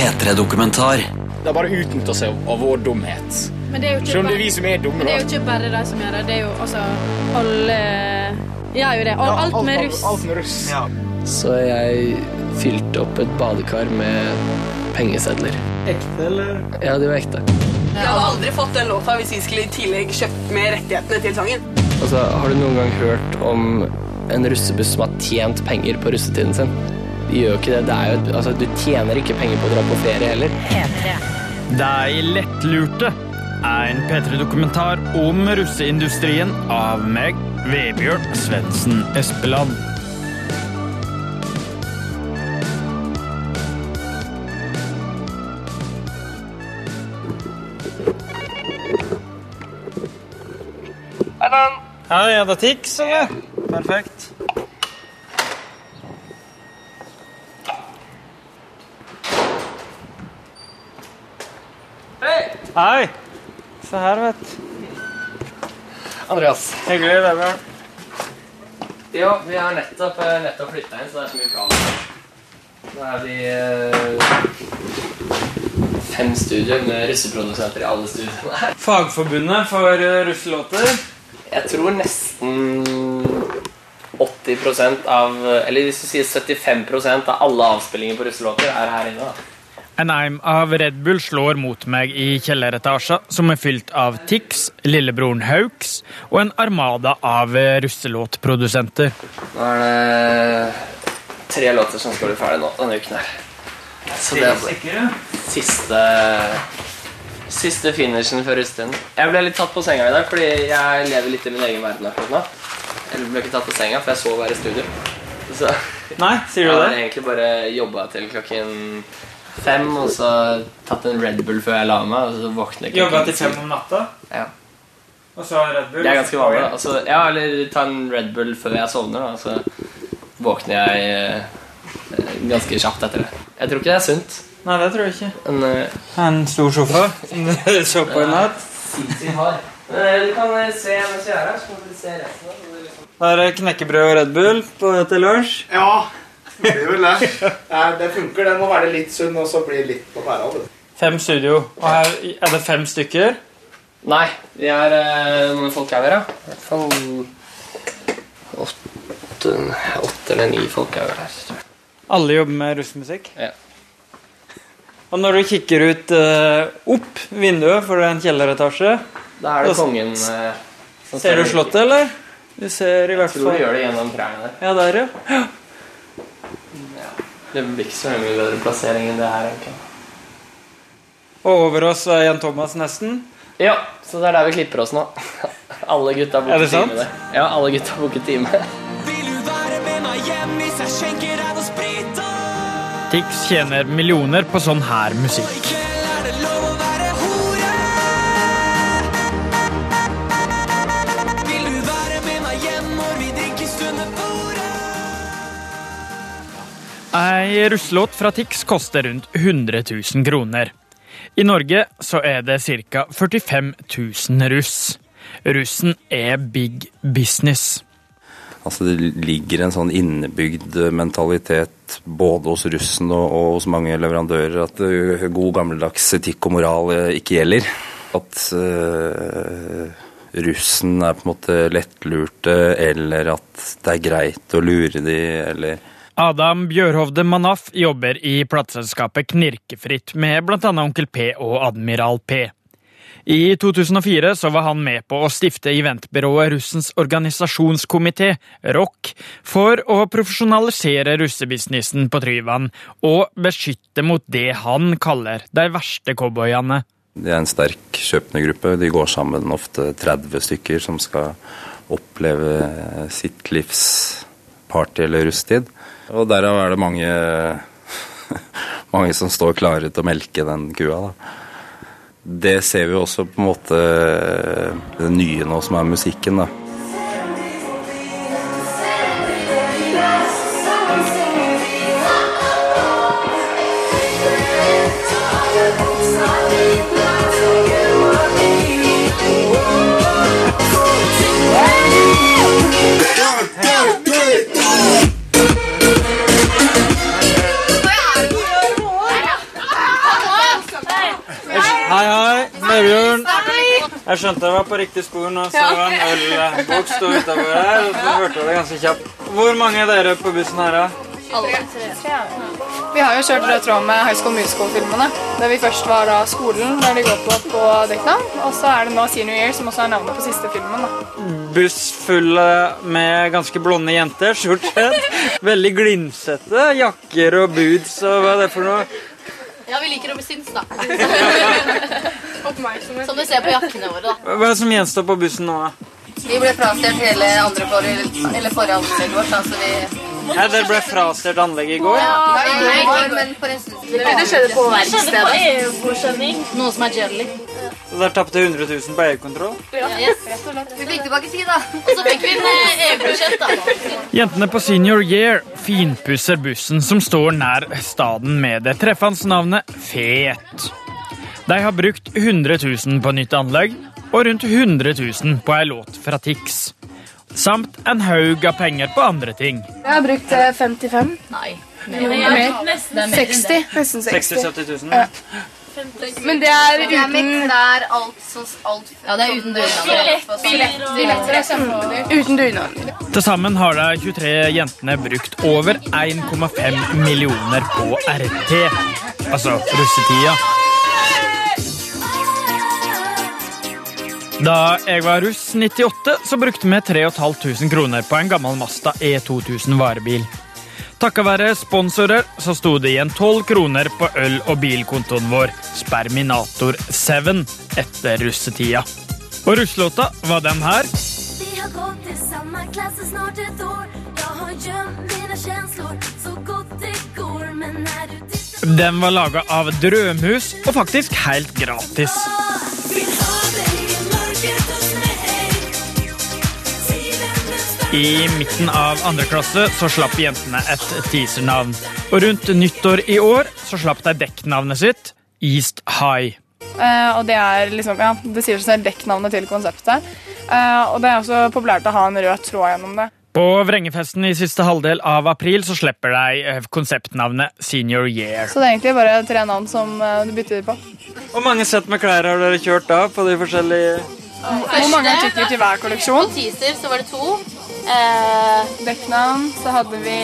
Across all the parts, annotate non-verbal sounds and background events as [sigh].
P3-dokumentar. Det er bare å utnytte seg av vår dumhet. Men det er jo ikke Selv om det er vi som er dumme, men det er jo ikke bare de som gjør det. Det er jo altså alle gjør jo det. Og alt med russ. Alt med russ. Så jeg fylte opp et badekar med pengesedler. Ekte, eller? Ja, de var ekte. Jeg hadde aldri fått den låta hvis vi skulle i tillegg kjøpt med rettighetene til sangen. Altså, har du noen gang hørt om en russebuss som har tjent penger på russetiden sin? De gjør ikke det. det er jo, altså, du tjener ikke penger på å dra på ferie heller. De lettlurte er en P3-dokumentar om russeindustrien av meg, Vebjørn Svendsen Espeland. Hei, er det Tix, eller? Perfekt. Hei! Se her, vet du. Andreas. Hyggelig, Vebjørn. Jo, vi har nettopp, eh, nettopp flytta inn, så det er så mye bra. Nå er vi eh, fem studier med russeprodusenter i alle studiene. [laughs] Fagforbundet for uh, russelåter. Jeg tror nesten 80% av Eller hvis du sier 75% av alle avspillinger på russelåter er her inne. da. En eim av Red Bull slår mot meg i kjelleretasja, som er fylt av Tix, lillebroren Hauks og en armada av russelåtprodusenter. Nå er det tre låter som skal bli ferdig nå denne uken her. Så det er siste Siste finishen før russetiden. Jeg ble litt tatt på senga i dag, fordi jeg lever litt i min egen verden akkurat nå. Jeg ble ikke tatt på senga, for jeg sov her i studio. Så Nei, sier du det? jeg har det? egentlig bare jobba til klokken fem, og så tatt en Red Bull før jeg la meg, og så våkner jeg Jobba klokken til fem om natta, Ja. og så Red Bull. Det er ganske vanlig. Altså, ja, eller ta en Red Bull før jeg sovner, da, så våkner jeg eh, ganske kjapt etter det. Jeg tror ikke det er sunt. Nei, det tror jeg ikke. En, uh, En stor sofa som [laughs] du så på i natt. sinnssykt hard. Eh, du kan eh, se mens jeg er her, så kan du se resten. liksom- Da er det knekkebrød og Red Bull på til lunsj. Ja, det gjør vel det. Nei, det funker. Den må være litt sunn, og så bli litt på pæra. Fem studio. Og her er det fem stykker. Nei, vi er eh, Hvor folk her, ja. I hvert fall åtte, åtte eller ni folk er vel her. Alle jobber med russmusikk? Ja. Og når du kikker ut eh, opp vinduet, for det er en kjelleretasje Da er det kongen eh, som Ser du slottet, eller? Du ser i hvert fall Jeg tror du gjør det gjennom trærne der. Ja, der, ja. Det blir ikke så mye bedre plassering enn det her. egentlig. Og over oss er Jan Thomas nesten. Ja, så det er der vi klipper oss nå. [laughs] Alle gutta Er booker det sant? time der. Ja, alle gutta booker time. Tix tjener millioner på sånn her musikk. Ei russelåt fra Tix koster rundt 100 000 kroner. I Norge så er det ca. 45 000 russ. Russen er big business. Altså Det ligger en sånn innebygd mentalitet både hos russen og, og hos mange leverandører at eh, god gammeldags etikk og moral eh, ikke gjelder. At eh, russen er på en måte lettlurte, eller at det er greit å lure de, eller Adam Bjørhovde Manaf jobber i plateselskapet Knirkefritt med bl.a. Onkel P og Admiral P. I 2004 så var han med på å stifte eventbyrået Russens organisasjonskomité, ROK, for å profesjonalisere russebusinessen på Tryvann og beskytte mot det han kaller de verste cowboyene. Det er en sterk kjøpende gruppe. De går sammen ofte 30 stykker som skal oppleve sitt livs party eller russetid. Og derav er det mange, [laughs] mange som står klare til å melke den kua. da. Det ser vi også på en måte det nye nå som er musikken. da. Jeg skjønte jeg var på riktig spor nå. Så det var en ølboks sto utafor her. Og så hørte jeg det ganske kjapt. Hvor mange er dere på bussen her, da? Vi har jo kjørt rød tråd med High School Musical-filmene. Der vi først var da skolen, der de går på på dekknavn. Og så er det nå Senior Year, som også er navnet på siste filmen. da. Buss full med ganske blonde jenter, stort sett. [laughs] Veldig glinsete jakker og boots og hva er det for noe? Ja, vi liker å bli syns, da. [laughs] Som du ser på jakkene våre, da. Hva er det som gjenstår på bussen nå, da? Vi ble frastjålet hele andre for, eller forrige anlegg vårt, Altså så vi dere ble frastjålet anlegget i går? Ja, nei, nei, nei, men for en stund siden. Det skjedde på verkstedet. Noe som er jelly. Så dere tapte 100 000 på eierkontroll? Ja, Yes. Vi fikk tilbake tid, da. Og så fikk vi en eh, EU-budsjett, da. Jentene på Senior Year finpusser bussen som står nær staden med det treffende navnet Fet. De har brukt 100 000 på nytt anlegg og rundt 100 000 på ei låt fra Tix. Samt en haug av penger på andre ting. Jeg har brukt eh, 55. Nei. Mer. 60. Nesten 60. 60 000? Ja. Men det er Det uten klær, alt sånn alt. Ja, det er uten dugnad. Uten dugnad. Til sammen har de 23 jentene brukt over 1,5 millioner på RT. Altså russetida. Da jeg var russ 98, så brukte vi 3500 kroner på en gammel Masta E2000 varebil. Takket være sponsorer så sto det igjen 12 kroner på øl- og bilkontoen vår, Sperminator 7, etter russetida. Og russelåta var den her. Vi har gått i samme klasse snart et år Jeg har gjemt mine kjensler så godt det går Men er du Den var laga av Drømhus, og faktisk helt gratis. I midten av andre klasse så slapp jentene et teasernavn. Og rundt nyttår i år så slapp de dekknavnet sitt, East High. Uh, og det er liksom, ja, det sier seg selv dekknavnet til konseptet. Uh, og det er også populært å ha en rød tråd gjennom det. På Vrengefesten i siste halvdel av april så slipper de eh, konseptnavnet Senior Year. Så det er egentlig bare tre navn som du bytter på. Hvor mange sett med klær har dere kjørt da? på de forskjellige... Hvor mange artikler til hver kolleksjon? På teaser så var det to. Eh, Dekknavn. Så hadde vi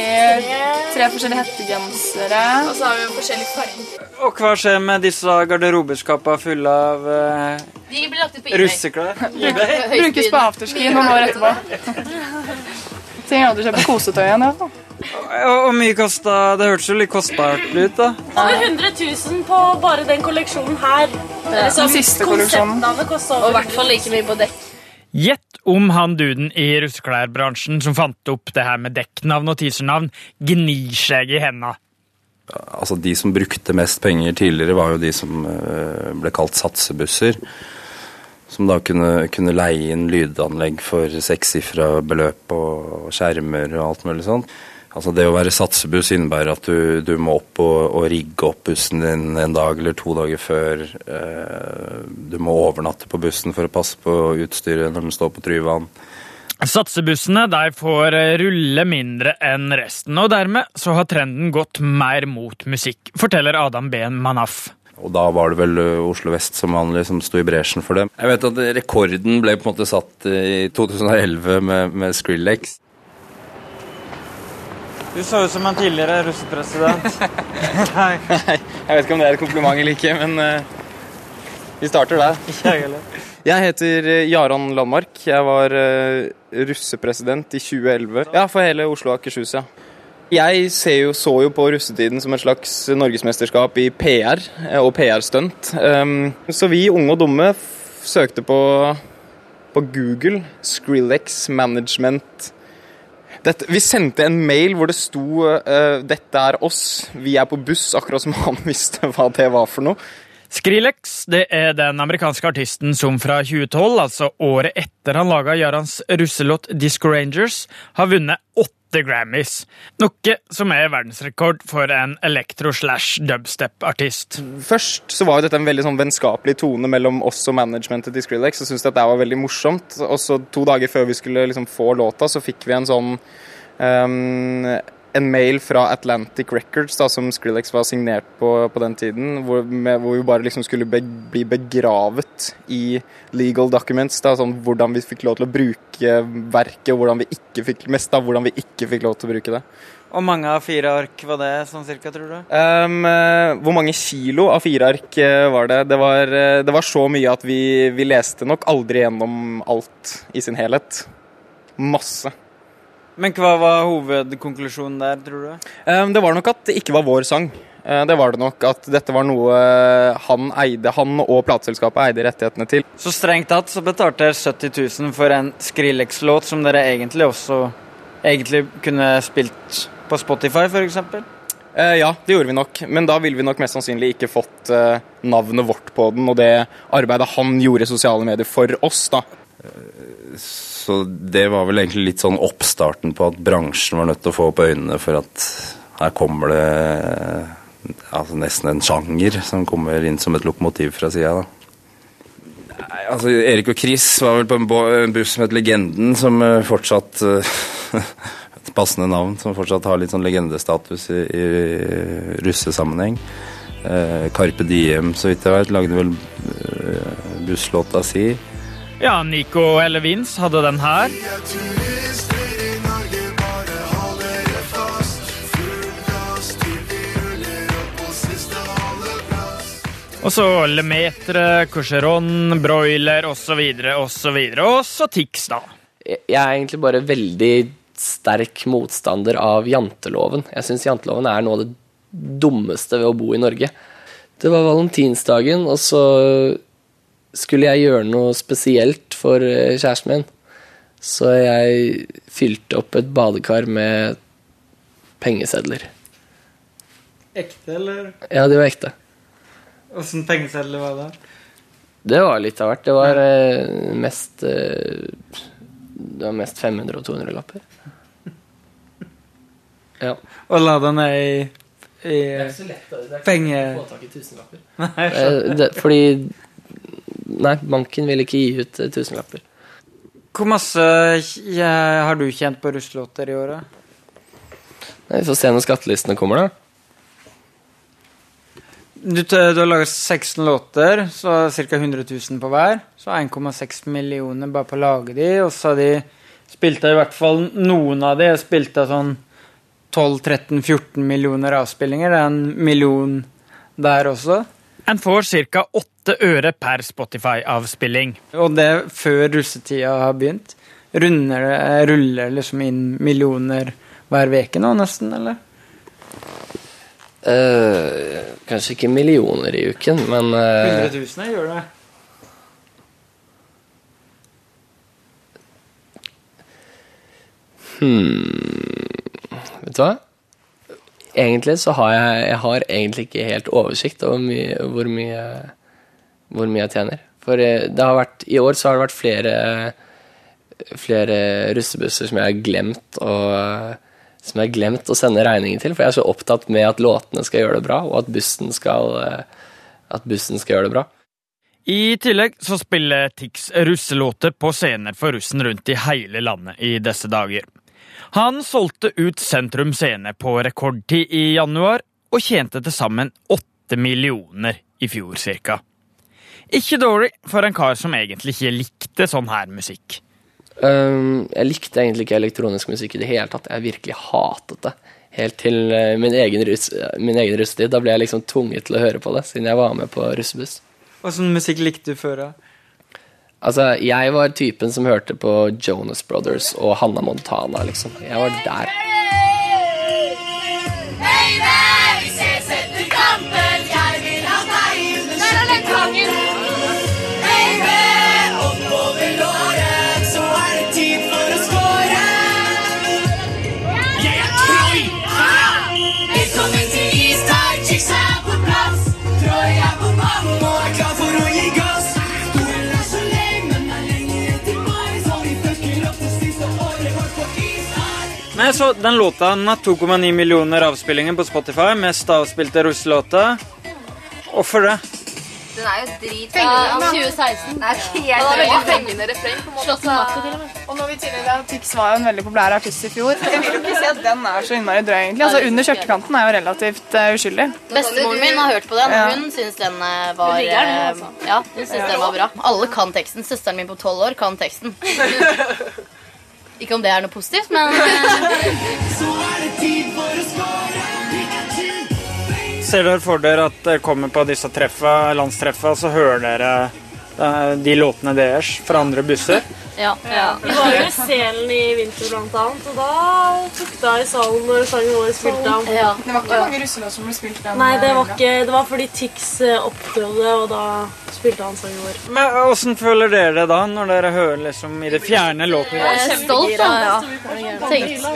tre forskjellige hettegensere. Og så har vi jo forskjellige farger. Og hva skjer med disse garderobeskapene fulle av eh, de blir lagt ut på eBay. russeklær? [laughs] Brukes på afterski noen år etterpå. Ting jeg hadde kjøpt på kosetøyet. igjen. Ja. Og hvor mye kosta Det hørtes jo litt kostbart ut, da. Over 100 000 på bare den kolleksjonen her. Den siste kolleksjonen. Og i hvert fall like mye på dekk. Om han duden i russeklærbransjen som fant opp det her med dekknavn og teasernavn, gnir seg i henda. Altså De som brukte mest penger tidligere, var jo de som eh, ble kalt satsebusser. Som da kunne, kunne leie inn lydanlegg for sekssifra beløp og skjermer og alt mulig sånt. Altså Det å være satsebuss innebærer at du, du må opp og, og rigge opp bussen din en dag eller to dager før. Eh, du må overnatte på bussen for å passe på utstyret når den står på Tryvann. Satsebussene de får rulle mindre enn resten, og dermed så har trenden gått mer mot musikk, forteller Adam B. Manaf. Og da var det vel eh, Oslo vest som vanlig som sto i bresjen for det. Jeg vet at rekorden ble på en måte satt i 2011 med, med Skrillex. Du så ut som en tidligere russepresident. [laughs] Nei, jeg vet ikke om det er et kompliment eller ikke, men uh, vi starter der. [laughs] Jeg. Jeg heter eh, Jaran Landmark. Jeg var uh, russepresident i 2011. Ja, for hele Oslo og Akershus, ja. Jeg ser jo, så jo på russetiden som et slags norgesmesterskap i PR og PR-stunt. Um, så vi unge og dumme søkte på, på Google Skrillex Management. Dette, vi sendte en mail hvor det sto uh, 'Dette er oss, vi er på buss', akkurat som han [laughs] visste hva det var for noe. Skrillex det er den amerikanske artisten som fra 2012, altså året etter han laga Jarans russelåt Disco Rangers, har vunnet åtte Grammys. Noe som er verdensrekord for en elektro-slash-dubstep-artist. Først så var jo dette en veldig sånn vennskapelig tone mellom oss og managementet til Skrillex. og syntes at det var veldig morsomt. Og så to dager før vi skulle liksom få låta, så fikk vi en sånn ehm, en mail fra Atlantic Records, da, som Skrillex var signert på på den tiden, hvor, med, hvor vi bare liksom skulle be, bli begravet i legal documents. Da, sånn hvordan vi fikk lov til å bruke verket, og hvordan vi ikke fikk mest av hvordan vi ikke fikk lov til å bruke det. Og mange av fire ark var det, sånn cirka, tror du? Um, eh, hvor mange kilo av fire ark eh, var det? Det var, eh, det var så mye at vi, vi leste nok aldri gjennom alt i sin helhet. Masse. Men hva var hovedkonklusjonen der, tror du? Um, det var nok at det ikke var vår sang. Uh, det var det nok at dette var noe han eide, han og plateselskapet eide rettighetene til. Så strengt tatt så betalte dere 70 000 for en Skrillex-låt som dere egentlig også egentlig kunne spilt på Spotify, f.eks.? Uh, ja, det gjorde vi nok. Men da ville vi nok mest sannsynlig ikke fått uh, navnet vårt på den, og det arbeidet han gjorde i sosiale medier for oss, da. Så det var vel egentlig litt sånn oppstarten på at bransjen var nødt til å få opp øynene for at her kommer det altså nesten en sjanger som kommer inn som et lokomotiv fra sida. Nei, altså Erik og Chris var vel på en, buss som het Legenden, som eh, fortsatt eh, [laughs] Et passende navn, som fortsatt har litt sånn legendestatus i, i russesammenheng. Eh, Carpe Diem, så vidt jeg vet, lagde vel busslåta si. Ja, Nico eller Vince hadde den her. Og så Lemetre, Cocheron, Broiler osv. osv. Og så Tix, da. Jeg er egentlig bare veldig sterk motstander av janteloven. Jeg syns janteloven er noe av det dummeste ved å bo i Norge. Det var valentinsdagen, og så skulle jeg gjøre noe spesielt for eh, kjæresten min. Så jeg fylte opp et badekar med pengesedler. Ekte, eller? Ja, de var ekte. Åssen pengesedler var det? Det var litt av hvert. Det var eh, mest eh, Det var mest 500 og 200 lapper. [laughs] Ja. Og la deg ned i, i penge... tak i tusenlapper. Nei, det, fordi Nei, banken vil ikke gi ut eh, tusenlapper. Hvor masse har du tjent på russelåter i året? Nei, Vi får se når skattelistene kommer, da. Du, du har laget 16 låter, så ca. 100 000 på hver. Så 1,6 millioner bare på å lage de, og så har de spilt av i hvert fall noen av de har spilt av sånn 12-13-14 millioner avspillinger. Det er en million der også. En får ca. åtte øre per Spotify-avspilling. Og det før russetida har begynt. Runder det, ruller liksom inn millioner hver uke nå, nesten, eller? Uh, kanskje ikke millioner i uken, men 100 000 gjør det. Hmm. Vet du hva? Egentlig så har jeg, jeg har egentlig ikke helt oversikt over my, hvor, mye, hvor mye jeg tjener. For eh, det har vært, i år så har det vært flere, flere russebusser som jeg har glemt å, som jeg har glemt å sende regningen til. For jeg er så opptatt med at låtene skal gjøre det bra, og at bussen skal, eh, at bussen skal gjøre det bra. I tillegg så spiller Tix russelåter på scener for russen rundt i hele landet i disse dager. Han solgte ut Sentrum Scene på rekordtid i januar, og tjente til sammen åtte millioner i fjor cirka. Ikke dårlig for en kar som egentlig ikke likte sånn her musikk. Um, jeg likte egentlig ikke elektronisk musikk i det hele tatt. Jeg virkelig hatet det. Helt til eh, min egen, russ, min egen russetid. Da ble jeg liksom tvunget til å høre på det, siden jeg var med på russebuss. Åssen musikk likte du før? da? Altså, jeg var typen som hørte på Jonas Brothers og Hannah Montana, liksom. Jeg var der. Så Den låta den har 2,9 millioner avspillinger på Spotify, mest avspilte russelåta. Hvorfor det? Den er jo drit. av da. 2016. Det er Det helt var veldig fengende refreng. på en måte. Og når vi tidligere Tix var jo en veldig populær artist i fjor. Jeg vil jo ikke si at den er så innmari drøy, egentlig. Altså, Under skjørtekanten er jo relativt uh, uskyldig. Bestemoren min har hørt på den, hun syns den eh, var Hun liker den, eh, altså. Ja, hun syns den var bra. Alle kan teksten. Søsteren min på tolv år kan teksten. [laughs] Ikke om det er noe positivt, men [laughs] Ser dere for dere at dere kommer på disse treffa, landstreffa, så hører dere eh, de låtene deres fra andre busser? ja. Vi var jo i Selen i vinter blant annet, og da tukta jeg i salen når sangen vår spilte av. Det var ikke mange russelåter som ble spilt den Nei, det var, ikke, det var fordi Tix eh, opptrådte, og da spilte han sangen vår. Men Åssen føler dere det da, når dere hører liksom i det fjerne låten? Jeg er stolt, da. Tenkt.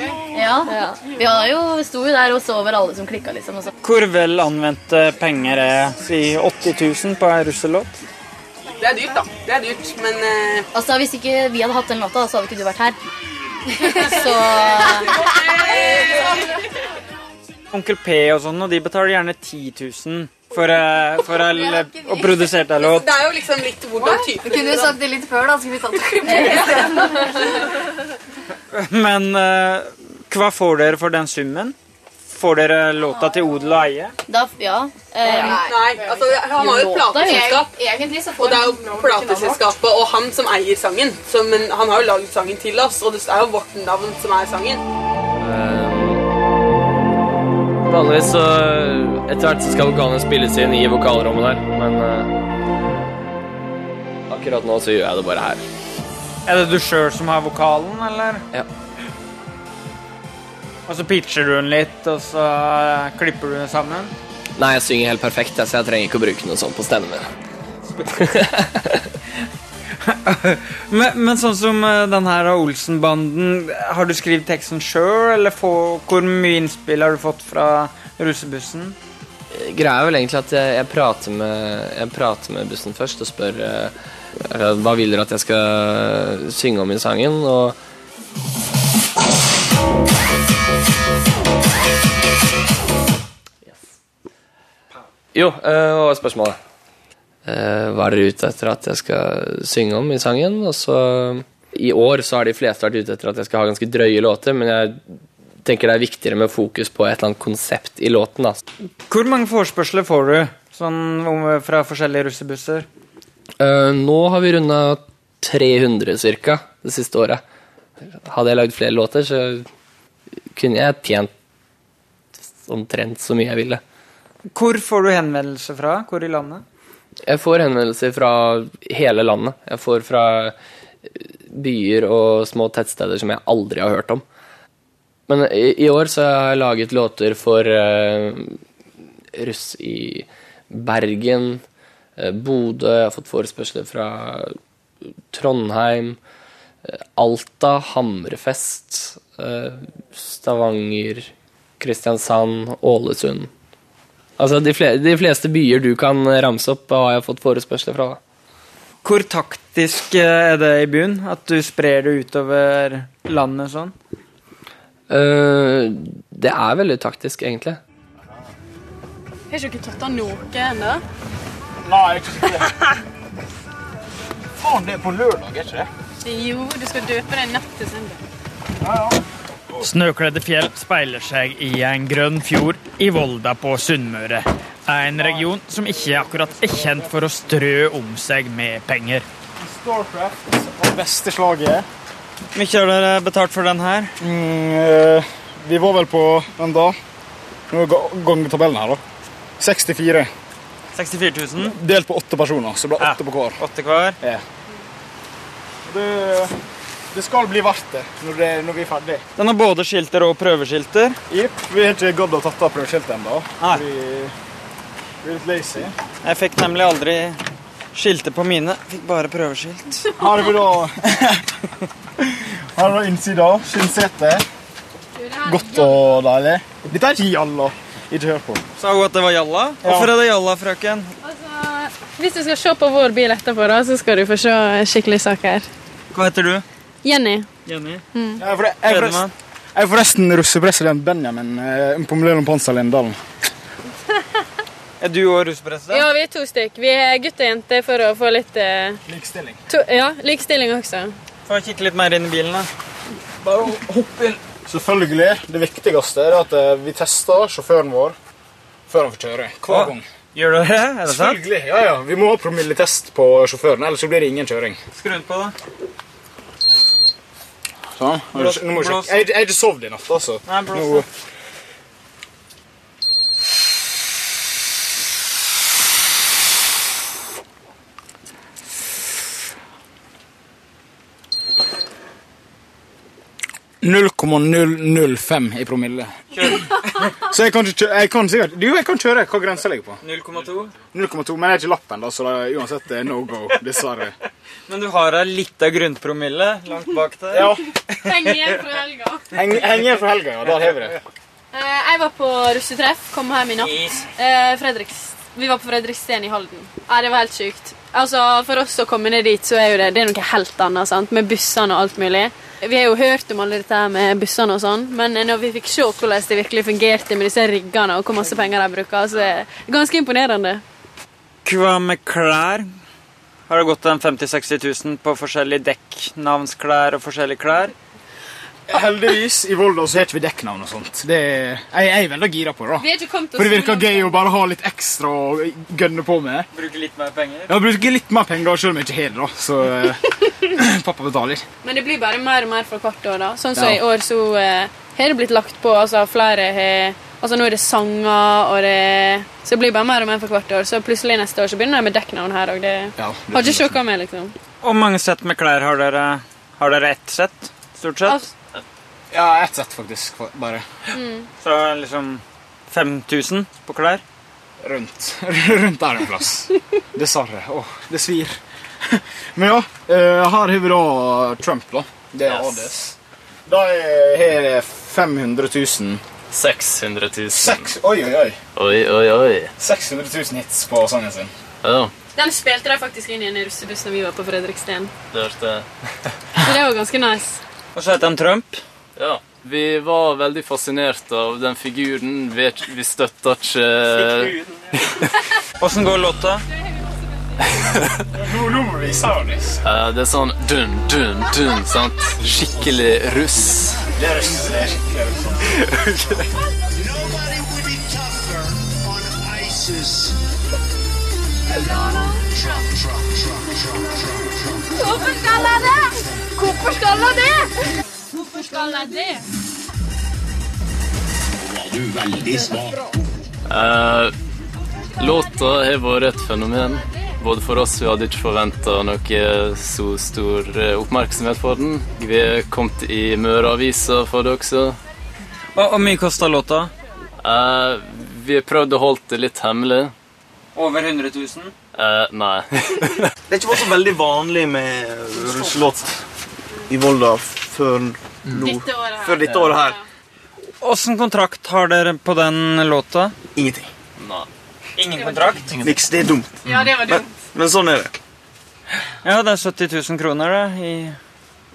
Ja. Vi har jo, sto jo der og så over alle som klikka, liksom. Og så. Hvor vel anvendte penger er si 80 000 på ei russelåt? Det er dyrt, da. Det er dyrt, men uh... Altså, Hvis ikke vi hadde hatt den låta, så hadde ikke du vært her. [laughs] Så Onkel P og sånn, og de betaler gjerne 10 000 for, uh, for ei- å produsere deg låt. det er jo liksom litt hvordan typen Vi kunne jo sagt det litt før, da. Skulle vi tatt det. [laughs] Men uh, hva får dere for den summen? Får dere låta til odel og eie? Da, ja. eh, Nei, altså han har jo et plateselskap. Egentlig så Og det er jo plateselskapet og han som eier sangen. Så, men han har jo lagd sangen til oss, og det er jo vårt navn som er sangen. Vanligvis så Etter hvert så skal vokalene spilles inn i vokalrommet der, men uh, akkurat nå så gjør jeg det bare her. Er det du sjøl som har vokalen, eller? Ja. Og så pitcher du den litt, og så eh, klipper du den sammen? Nei, jeg synger helt perfekt, så jeg trenger ikke å bruke noe sånt på stemmen min. [laughs] Men, men sånn som eh, den her Olsen-banden, har du skrevet teksten sjøl, eller få, hvor mye innspill har du fått fra russebussen? Greia er vel egentlig at jeg, jeg, prater, med, jeg prater med bussen først og spør uh, hva vil dere at jeg skal synge om i sangen, og Jo, eh, hva var spørsmålet? Eh, hva er dere ute etter at jeg skal synge om i sangen? Og så I år så har de fleste vært ute etter at jeg skal ha ganske drøye låter, men jeg tenker det er viktigere med fokus på et eller annet konsept i låten. da. Hvor mange forespørsler får du sånn fra forskjellige russebusser? Eh, nå har vi runda 300 cirka det siste året. Hadde jeg lagd flere låter, så kunne jeg tjent omtrent så mye jeg ville. Hvor får du henvendelser fra? Hvor i landet? Jeg får henvendelser fra hele landet. Jeg får fra byer og små tettsteder som jeg aldri har hørt om. Men i, år så har jeg laget låter for uh, russ i Bergen, uh, Bodø, jeg har fått forespørsler fra Trondheim, uh, Alta, Hammerfest, eh, Stavanger, Kristiansand, Ålesund. Altså de, fle de fleste byer du kan ramse opp, har jeg fått forespørsler fra. da. Hvor taktisk eh, er det i byen? At du sprer det utover landet sånn? Uh, det er veldig taktisk, egentlig. Har ikke tatt av noe ennå? Nei, ikke skikkelig. Faen, det er på lørdag, er ikke det? Jo, du skal døpe deg natt til søndag. Ja, ja. Snøkledde fjell speiler seg i en grønn fjord i Volda på Sunnmøre. En region som ikke akkurat er kjent for å strø om seg med penger. Starcraft av beste slaget. Hvor Mye har dere betalt for den her? Mm, eh, vi var vel på den da. Nå er tabellen gangetabellen her, da. 64. 64 000? Delt på åtte personer, så det blir åtte på hver. Åtte hver? Ja. Det, det skal bli verdt det når, det når vi er ferdig. Den har både skilter og prøveskilter. Jepp. Vi har ikke gadd å tatt av prøveskiltet ennå. Vi, vi er litt lazy. Jeg fikk nemlig aldri skilter på mine. Fikk bare prøveskilt. [laughs] Her er vi da Her er da innsida. Skinnsete. Godt og deilig. Dette er ikke jalla. Ikke hør på. Sa hun at det var jalla? Hvorfor er det jalla, frøken? Hvis du skal se på vår bil etterpå, da, så skal du få se skikkelig saker. Hva heter du? Jenny. Jenny. Mm. Jeg er, jeg er, forresten, jeg er forresten russepresident Benjamin eh, på Millennium Panser Lindalen. [laughs] Er du òg russepresident? Ja, vi er to stykk. Vi er gutt og jente for å få litt eh, Likestilling. To, ja, likestilling også. Få kikke litt mer inn i bilen, da. Bare hopp inn. Selvfølgelig. Det viktigste er at eh, vi tester sjåføren vår før han får kjøre. Hver gang. Gjør du det? Er det sant? Selvfølgelig. Ja, ja. Vi må ha promilletest på sjåføren, ellers så blir det ingen kjøring. Skru den på, da. Sånn. Nå må du- jeg har ikke sovet i natt, altså. Nei, blås Nå- da. .005 i promille. [laughs] Så jeg kan ikke Jeg kan sikkert Jo, jeg kan kjøre. Hva grensa ligger på? 0,2. 0,2, men jeg er ikke lappen, da, så det er uansett er no go. Dessverre. [laughs] Men du har ei lita grunnpromille langt bak der. Ja. Henger igjen fra helga. Heng, heng igjen fra helga, ja. Der har vi det. Eh, jeg var på russetreff, kom hjem i natt. Eh, Fredriks, vi var på Fredriksten i Halden. Ja, det var helt sykt. Altså, For oss å komme ned dit, så er jo det, det er noe helt annet, sant? med bussene og alt mulig. Vi har jo hørt om alle dette med bussene og sånn, men når vi fikk se hvordan det virkelig fungerte med disse riggene og hvor masse penger de bruker, så er det ganske imponerende. Hva med klær? Har det gått en 50 000-60 000 på forskjellige dekknavnsklær og forskjellige klær? Heldigvis, i Volda så har ikke vi dekknavn og sånt. Det er, jeg, jeg er veldig gira på det. Da. For det virker gøy å bare ha litt ekstra å gønne på med. Bruke litt mer penger? Ja, bruker litt mer penger selv om jeg ikke har det, da. Så eh, [laughs] pappa betaler. Men det blir bare mer og mer for hvert år. da. Sånn som Ja. i år så eh, har det blitt lagt på. altså flere har, altså Nå er det sanger, og det, så det blir bare mer og mer for hvert år. Så plutselig neste år så begynner jeg med dekknavn her òg. Det Ja, har ikke sjokka meg, liksom. Hvor mange sett med klær har dere? Har dere ett sett, stort sett? Ja, ett sett faktisk. Bare. Mm. Så liksom 5000 på klær? Rundt. [laughs] Rundt der en plass. Dessverre. Åh, det svir. [laughs] Men ja, eh, her har vi da Trump, da. Det er Yes. ADS. Da her er 500 000 600 000. Seks, oi, oi, oi. Oi, oi, oi. 600 000 hits på sangen sin. Ja, Den spilte de faktisk inn i en russebuss når vi var på Fredriksten. det jeg. Så det var ganske nice. Og så heter han Trump. Ja. Vi var veldig fascinert av den figuren. Vi, vi støtta ikke Åssen [laughs] går låta? Det. Det er sånn dun, dun, dun. sant? Skikkelig russ. Det er russ. Skikkelig Hvorfor skal jeg det? Hvorfor skal jeg det? Hvorfor skal jeg det? Du er veldig smart. Eh, låta har vært et fenomen. Både for oss, vi hadde ikke forventa noe så stor eh, oppmerksomhet for den. Vi er kommet i Møreavisa for det også. Og hvor mye kosta låta? Eh, vi har prøvd å holde det litt hemmelig. Over 100 000? Eh, nei. [laughs] Det er ikke så veldig vanlig med russelåt i Volda før nå. Dette året her. Før dette året her. Åssen kontrakt har dere på den låta? Ingenting. Nei. Ingen kontrakt? Niks. Det er dumt. Ja, det var Men, dumt. men sånn er det. Ja, det er 70 000 kroner da, i,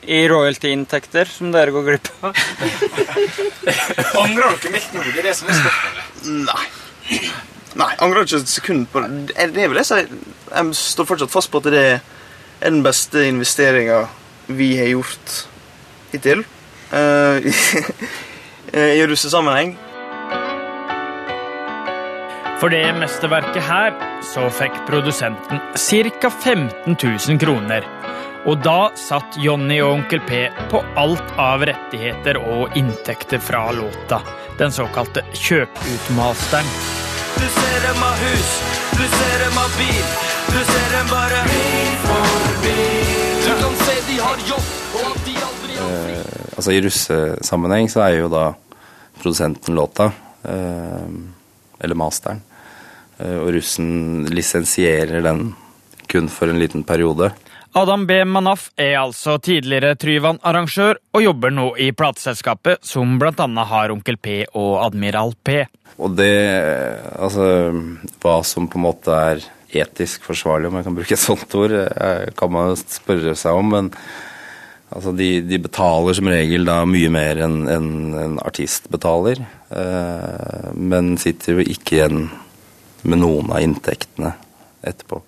i royalty-inntekter som dere går glipp av. [laughs] Angrer dere nå? Det er det som er spørsmålet. Nei. Nei, angrer ikke et sekund på det. Det det vil jeg si. Jeg står fortsatt fast på at det er den beste investeringa vi har gjort hittil. [laughs] eh, I russesammenheng. For det mesterverket her så fikk produsenten ca. 15 000 kroner. Og da satt Jonny og Onkel P på alt av rettigheter og inntekter fra låta. Den såkalte kjøp-ut-masteren. Du ser dem av hus, du ser dem av bil, du ser dem bare bil for bil. Du kan se de har jobb, og at de aldri Eh, altså I russesammenheng så er jo da produsenten låta, eh, eller masteren. Eh, og russen lisensierer den kun for en liten periode. Adam B. Manaf er altså tidligere Tryvann-arrangør og jobber nå i plateselskapet som bl.a. har Onkel P og Admiral P. Og det Altså hva som på en måte er etisk forsvarlig, om jeg kan bruke et sånt ord, eh, kan man spørre seg om. Men altså de, de betaler som regel da mye mer enn en, en artist betaler. Eh, men sitter jo ikke igjen med noen av inntektene etterpå.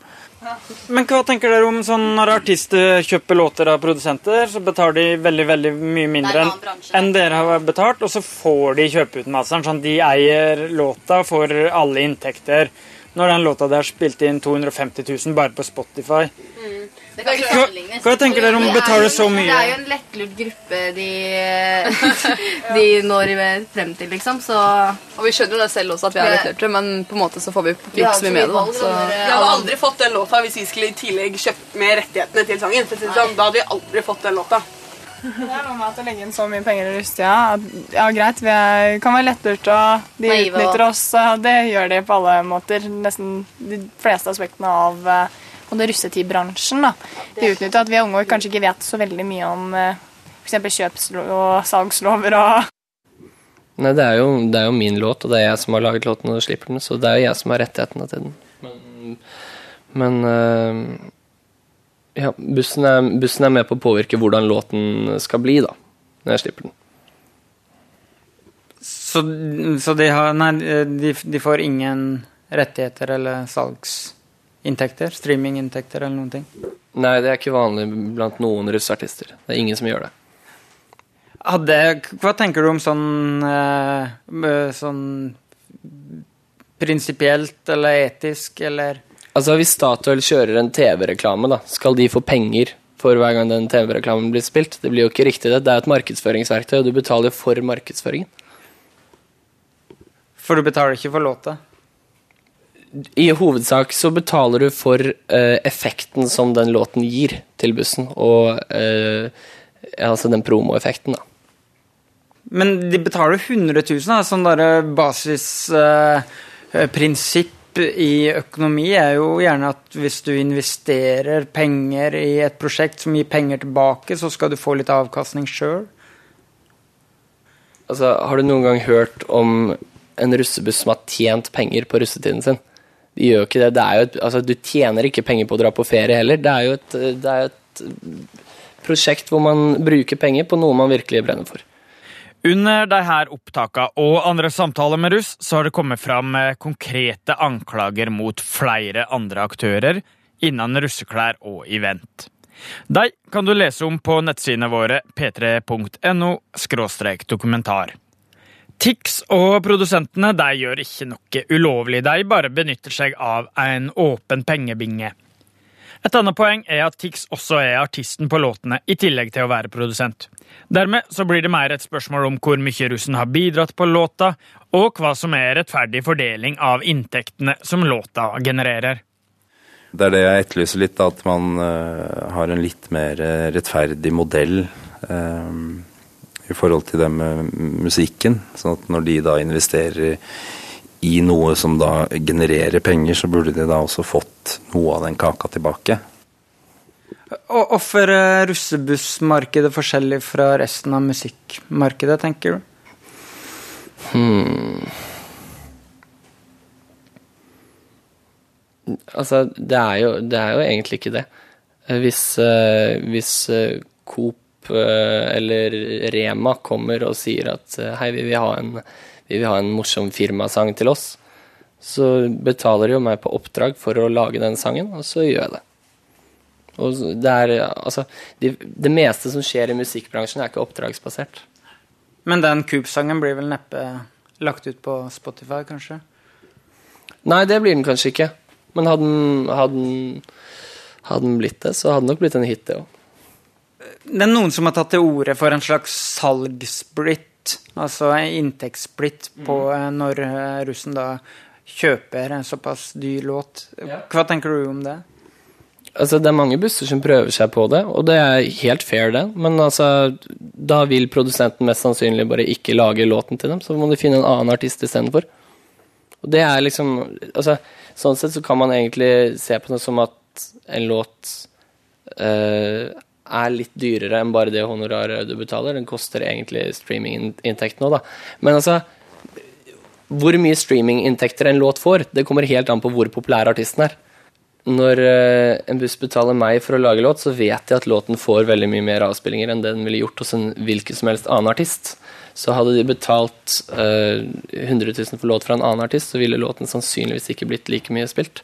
Men hva tenker dere om sånn når artister kjøper låter av produsenter, så betaler de veldig veldig mye mindre enn en dere har betalt, og så får de kjøpe ut masteren. Sånn de eier låta, får alle inntekter. Når den låta der spilte inn 250 000 bare på Spotify. Det kan ikke Hva, sammenlignes. hva tenker dere om å betale så mye? Det er jo en lettlurt gruppe de, [laughs] de når frem til, liksom, så Og vi skjønner jo det selv også at vi er lettlurte, men på en måte så får vi ikke så mye med det. Så. Vi hadde aldri fått den låta hvis vi skulle i tillegg kjøpt med rettighetene til sangen. Sånn. Da hadde vi aldri fått den låta. Det er noe med at å legge inn så mye penger i russetida at- Ja, greit, vi er, kan være lettlurt, og de Naive utnytter oss. og Det gjør de på alle måter. Nesten de fleste aspektene av eh, både russetidbransjen. da. De utnytter at vi unge kanskje ikke vet så veldig mye om f.eks. for eksempel kjøps- og salgslover og Nei, det er, jo, det er jo min låt, og det er jeg som har laget låten og slipper den, så det er jo jeg som har rettighetene til den. Men, men øh, ja, bussen er, bussen er med på å påvirke hvordan låten skal bli, da, når jeg slipper den. Så, så de, har, nei, de, de får ingen rettigheter eller salgsinntekter? Streaminginntekter eller noen ting? Nei, det er ikke vanlig blant noen russeartister. Det er ingen som gjør det. Hadde, hva tenker du om sånn, eh, eh, sånn prinsipielt eller etisk eller Altså, hvis Statoil kjører en TV-reklame, da, skal de få penger for hver gang den TV-reklamen blir spilt? Det blir jo ikke riktig, det. Det er et markedsføringsverktøy, og du betaler for markedsføringen. For du betaler ikke for låta? I hovedsak så betaler du for uh, effekten som den låten gir til bussen, og uh, altså den promoeffekten, da. Men de betaler 100 000, da. Sånn derre basisprinsipp i økonomi er jo gjerne at hvis du investerer penger i et prosjekt som gir penger tilbake, så skal du få litt avkastning sjøl. Altså, har du noen gang hørt om en russebuss som har tjent penger på russetiden sin? De gjør ikke det. det jo et, altså, du tjener ikke penger på å dra på ferie heller. Det er jo et, det er et prosjekt hvor man bruker penger på noe man virkelig brenner for. Under de her opptakene og andre samtaler med russ, så har det kommet fram eh, konkrete anklager mot flere andre aktører innen russeklær og event. De kan du lese om på nettsidene våre p3.no dokumentar. Tix og produsentene de gjør ikke noe ulovlig, de bare benytter seg av en åpen pengebinge. Et annet poeng er at Tix også er artisten på låtene, i tillegg til å være produsent. Dermed så blir det mer et spørsmål om hvor mye russen har bidratt på låta, og hva som er rettferdig fordeling av inntektene som låta genererer. Det er det jeg etterlyser litt, at man eh, har en litt mer eh, rettferdig modell eh, i forhold til det med musikken. Sånn at når de da investerer i noe som da genererer penger, så burde de da også fått noe av den kaka tilbake. Og Hvorfor er russebussmarkedet forskjellig fra resten av musikkmarkedet, tenker du? Hmm. Altså, det er, jo, det er jo egentlig ikke det. Eh, Hvis, eh, hvis eh, Coop eller Rema kommer og sier at hei, vi vil ha en, vi vil ha en morsom firmasang til oss, så betaler de jo meg på oppdrag for å lage den sangen, og så gjør jeg det. Og det er, altså, de, det meste som skjer i musikkbransjen, er ikke oppdragsbasert. Men den Coop-sangen blir vel neppe lagt ut på Spotify, kanskje? Nei, det blir den kanskje ikke. Men hadde den, hadde den, hadde den blitt det, så hadde den nok blitt en hit, det òg. Det er noen som har tatt til orde for en slags salgssplitt, altså en inntektssplitt på eh, når eh, russen da kjøper en såpass dyr låt. Hva tenker du om det? Altså, det er mange busser som prøver seg på det, og det er helt fair, det. Men altså, da vil produsenten mest sannsynlig bare ikke lage låten til dem, så må de finne en annen artist istedenfor. Og det er liksom altså, Sånn sett så kan man egentlig se på det som at en låt eh, er litt dyrere enn bare det honoraret du betaler. Den koster egentlig streaminginntekt nå, da. Men altså Hvor mye streaminginntekter en låt får, det kommer helt an på hvor populær artisten er. Når eh, en buss betaler meg for å lage låt, så vet jeg at låten får veldig mye mer avspillinger enn det den ville gjort hos en hvilken som helst annen artist. Så hadde de betalt uh, 100 000 for låt fra en annen artist, så ville låten sannsynligvis ikke blitt like mye spilt.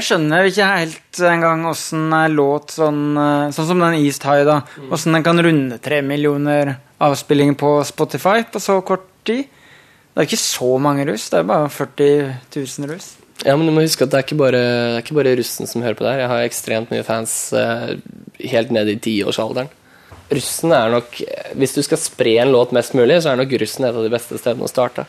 Jeg skjønner ikke helt engang åssen en låt sånn, eh, sånn som den East High, da. Åssen den kan runde tre millioner avspillinger på Spotify på så kort tid. Det er ikke så mange russ, det er bare 40 000 russ. Ja, men du må huske at det er ikke bare, det er ikke bare russen som hører på det her. Jeg har ekstremt mye fans eh, helt ned i tiårsalderen. Russen er nok Hvis du skal spre en låt mest mulig, så er nok russen et av de beste stedene å starte.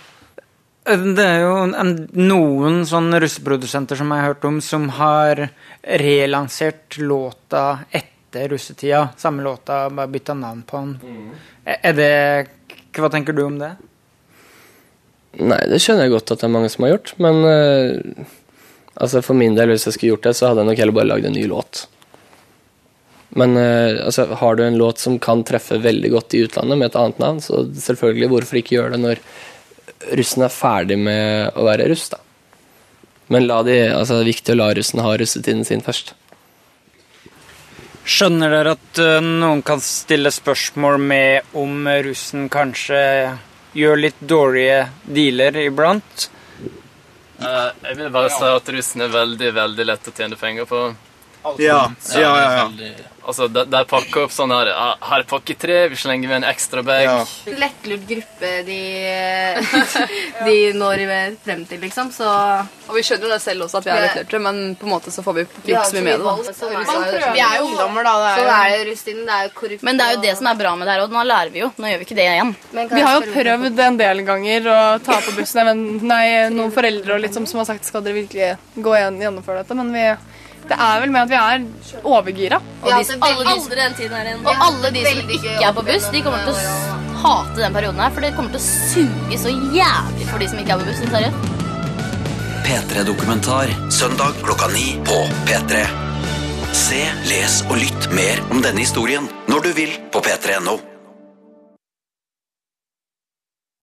Det er jo en, noen sånne russeprodusenter som jeg har hørt om, som har relansert låta etter russetida. Samme låta, bare bytta navn på den. Er- Er det Hva tenker du om det? Nei, det skjønner jeg godt at det er mange som har gjort, men uh, altså for min del, hvis jeg skulle gjort det, så hadde jeg nok heller bare lagd en ny låt. Men uh, altså, har du en låt som kan treffe veldig godt i utlandet med et annet navn, så selvfølgelig, hvorfor ikke gjøre det når russen er ferdig med å være russ, da. Men la de, altså, det er viktig å la russen ha russetiden sin først. Skjønner dere at eh, noen kan stille spørsmål med om russen kanskje gjør litt dårlige dealer iblant? Eh, jeg vil bare si at russen er veldig veldig lett å tjene penger på. Ja, ja, ja, ja. Veldig- Altså, de, de pakker opp sånn her «Ah, Her er pakke tre, vi slenger med en ekstra bag. Lettlurt gruppe de, [laughs] de når frem til, liksom. Så Og vi skjønner jo det selv også at vi er lettlurte, men på en måte så får vi ikke så mye med det. da. Vi er jo ungdommer, da. det er jo- er det rusttiden. Det er jo korrupt. Men det er jo det som er bra med det her, og nå lærer vi jo. Nå gjør vi ikke det igjen. Vi har jo prøvd en del ganger å ta på bussen. Nei, noen foreldre og litt som, som har sagt skal dere virkelig gå igjen gjennomføre dette. Men vi, det er vel med at vi er overgira. Og, de, alle de, og alle de som ikke er på buss, de kommer til å hate den perioden her. For det kommer til å suge så jævlig for de som ikke er på buss. Seriøst. P3-dokumentar søndag klokka ni på P3. Se, les og lytt mer om denne historien når du vil på p3.no.